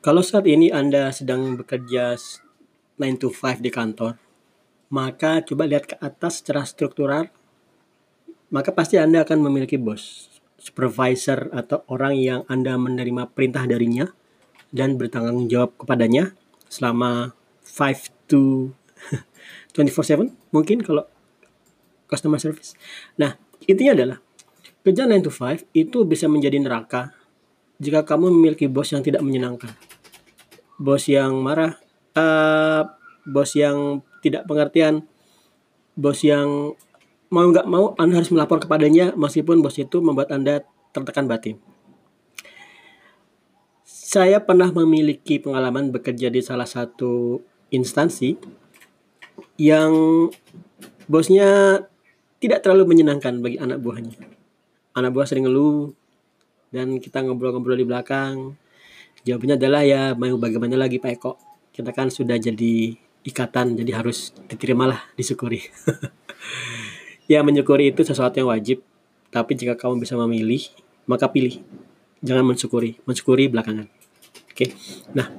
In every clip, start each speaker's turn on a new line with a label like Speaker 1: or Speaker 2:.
Speaker 1: Kalau saat ini Anda sedang bekerja 9 to 5 di kantor, maka coba lihat ke atas secara struktural, maka pasti Anda akan memiliki bos, supervisor atau orang yang Anda menerima perintah darinya dan bertanggung jawab kepadanya selama 5 to 24/7 mungkin kalau customer service. Nah, intinya adalah kerja 9 to 5 itu bisa menjadi neraka jika kamu memiliki bos yang tidak menyenangkan bos yang marah, uh, bos yang tidak pengertian, bos yang mau nggak mau Anda harus melapor kepadanya meskipun bos itu membuat Anda tertekan batin. Saya pernah memiliki pengalaman bekerja di salah satu instansi yang bosnya tidak terlalu menyenangkan bagi anak buahnya. Anak buah sering ngeluh dan kita ngobrol-ngobrol di belakang Jawabannya adalah ya mau bagaimana lagi Pak Eko. Kita kan sudah jadi ikatan jadi harus diterimalah disyukuri. ya menyukuri itu sesuatu yang wajib. Tapi jika kamu bisa memilih, maka pilih. Jangan mensyukuri. Mensyukuri belakangan. Oke. Nah,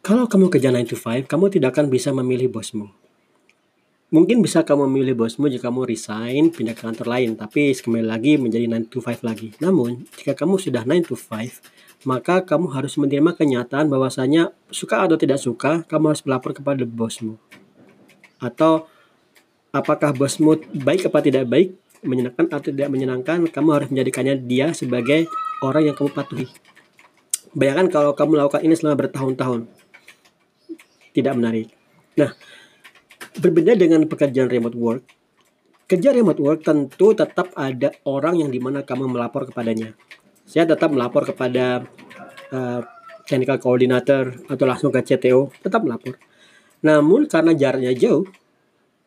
Speaker 1: kalau kamu kerja 9 to 5, kamu tidak akan bisa memilih bosmu. Mungkin bisa kamu memilih bosmu jika kamu resign, pindah ke kantor lain, tapi kembali lagi menjadi 9 to 5 lagi. Namun, jika kamu sudah 9 to 5, maka kamu harus menerima kenyataan bahwasanya suka atau tidak suka, kamu harus melapor kepada bosmu. Atau apakah bosmu baik apa tidak baik, menyenangkan atau tidak menyenangkan, kamu harus menjadikannya dia sebagai orang yang kamu patuhi. Bayangkan kalau kamu melakukan ini selama bertahun-tahun. Tidak menarik. Nah, berbeda dengan pekerjaan remote work, kerja remote work tentu tetap ada orang yang di mana kamu melapor kepadanya saya tetap melapor kepada uh, technical coordinator atau langsung ke CTO, tetap melapor. Namun karena jaraknya jauh,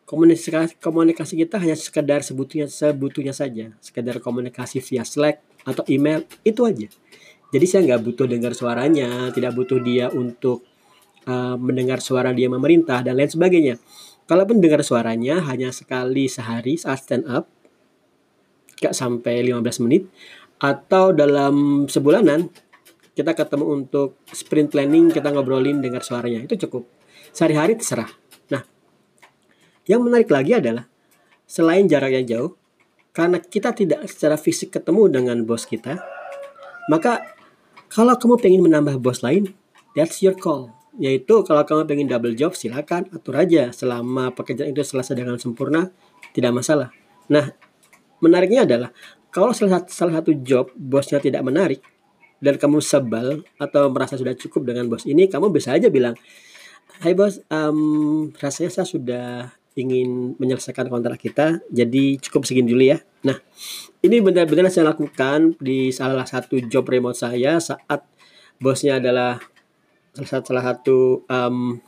Speaker 1: komunikasi komunikasi kita hanya sekedar sebutnya sebutunya saja, sekedar komunikasi via Slack atau email itu aja. Jadi saya nggak butuh dengar suaranya, tidak butuh dia untuk uh, mendengar suara dia memerintah dan lain sebagainya. Kalaupun dengar suaranya hanya sekali sehari saat stand up, gak sampai 15 menit, atau dalam sebulanan kita ketemu untuk sprint planning kita ngobrolin dengar suaranya itu cukup. Sehari-hari terserah. Nah yang menarik lagi adalah selain jarak yang jauh karena kita tidak secara fisik ketemu dengan bos kita maka kalau kamu pengen menambah bos lain that's your call yaitu kalau kamu pengen double job silakan atur aja selama pekerjaan itu selesai dengan sempurna tidak masalah nah menariknya adalah kalau salah, salah satu job bosnya tidak menarik dan kamu sebal atau merasa sudah cukup dengan bos ini, kamu bisa aja bilang, Hai bos, um, rasanya saya sudah ingin menyelesaikan kontrak kita, jadi cukup segini dulu ya. Nah, ini benar-benar saya lakukan di salah satu job remote saya saat bosnya adalah salah satu, um,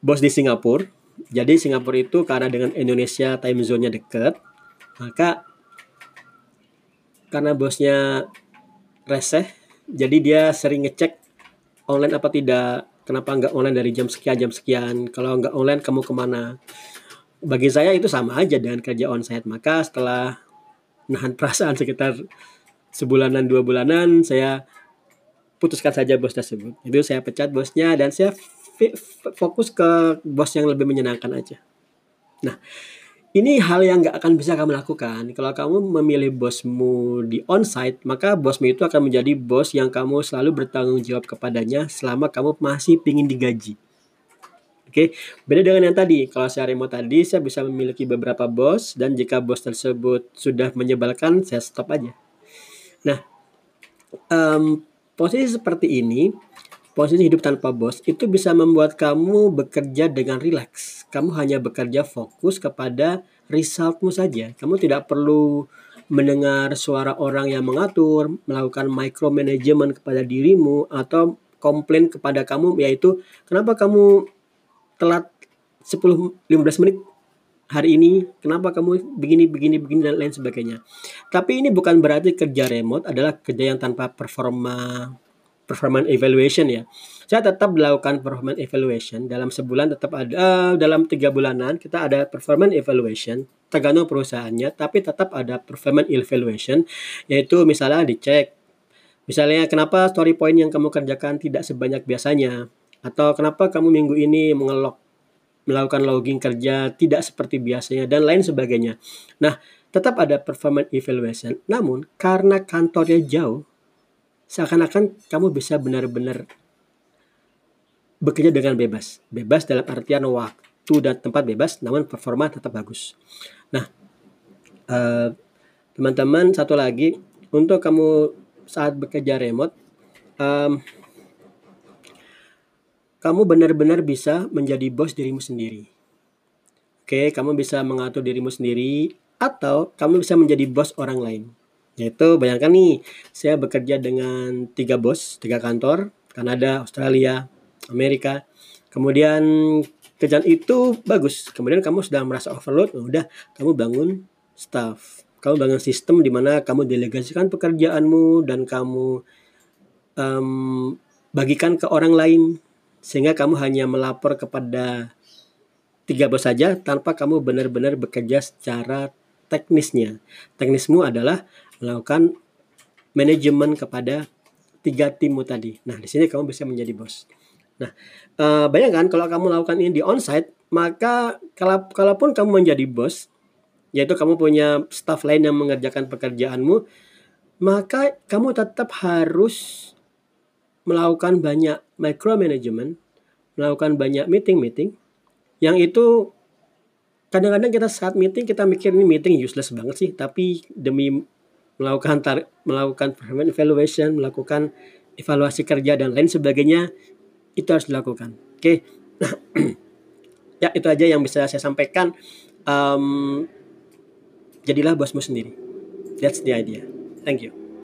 Speaker 1: bos di Singapura. Jadi Singapura itu karena dengan Indonesia time zone-nya dekat, maka karena bosnya reseh jadi dia sering ngecek online apa tidak kenapa nggak online dari jam sekian jam sekian. Kalau nggak online kamu ke mana? Bagi saya itu sama aja dengan kerja onsite maka setelah nahan perasaan sekitar sebulanan dua bulanan saya putuskan saja bos tersebut itu saya pecat bosnya dan saya fokus ke bos yang lebih menyenangkan aja nah ini hal yang nggak akan bisa kamu lakukan. Kalau kamu memilih bosmu di onsite, maka bosmu itu akan menjadi bos yang kamu selalu bertanggung jawab kepadanya selama kamu masih ingin digaji. Oke, beda dengan yang tadi. Kalau saya remote tadi, saya bisa memiliki beberapa bos dan jika bos tersebut sudah menyebalkan, saya stop aja. Nah, um, posisi seperti ini Posisi hidup tanpa bos itu bisa membuat kamu bekerja dengan rileks. Kamu hanya bekerja fokus kepada resultmu saja. Kamu tidak perlu mendengar suara orang yang mengatur, melakukan micromanagement kepada dirimu atau komplain kepada kamu yaitu kenapa kamu telat 10-15 menit hari ini, kenapa kamu begini, begini, begini, dan lain sebagainya. Tapi ini bukan berarti kerja remote adalah kerja yang tanpa performa performance evaluation ya. Saya tetap melakukan performance evaluation dalam sebulan tetap ada uh, dalam tiga bulanan kita ada performance evaluation tergantung perusahaannya tapi tetap ada performance evaluation yaitu misalnya dicek Misalnya kenapa story point yang kamu kerjakan tidak sebanyak biasanya atau kenapa kamu minggu ini mengelok melakukan logging kerja tidak seperti biasanya dan lain sebagainya. Nah, tetap ada performance evaluation. Namun karena kantornya jauh, seakan-akan kamu bisa benar-benar bekerja dengan bebas. Bebas dalam artian waktu dan tempat bebas, namun performa tetap bagus. Nah, eh, teman-teman satu lagi untuk kamu saat bekerja remote, um, kamu benar-benar bisa menjadi bos dirimu sendiri. Oke, kamu bisa mengatur dirimu sendiri atau kamu bisa menjadi bos orang lain. Yaitu bayangkan nih, saya bekerja dengan tiga bos, tiga kantor, Kanada, Australia, Amerika. Kemudian kerjaan itu bagus. Kemudian kamu sudah merasa overload, ya udah kamu bangun staff kamu bangun sistem di mana kamu delegasikan pekerjaanmu dan kamu um, bagikan ke orang lain sehingga kamu hanya melapor kepada tiga bos saja tanpa kamu benar-benar bekerja secara teknisnya. Teknismu adalah melakukan manajemen kepada tiga timmu tadi. Nah, di sini kamu bisa menjadi bos. Nah, uh, bayangkan kalau kamu lakukan ini di onsite, maka kalau kalaupun kamu menjadi bos, yaitu kamu punya staff lain yang mengerjakan pekerjaanmu, maka kamu tetap harus melakukan banyak micromanagement, melakukan banyak meeting-meeting, yang itu kadang-kadang kita saat meeting kita mikir ini meeting useless banget sih, tapi demi melakukan tar melakukan performance evaluation, melakukan evaluasi kerja dan lain sebagainya itu harus dilakukan. Oke, okay? ya itu aja yang bisa saya sampaikan. Um, jadilah bosmu sendiri. That's the idea. Thank you.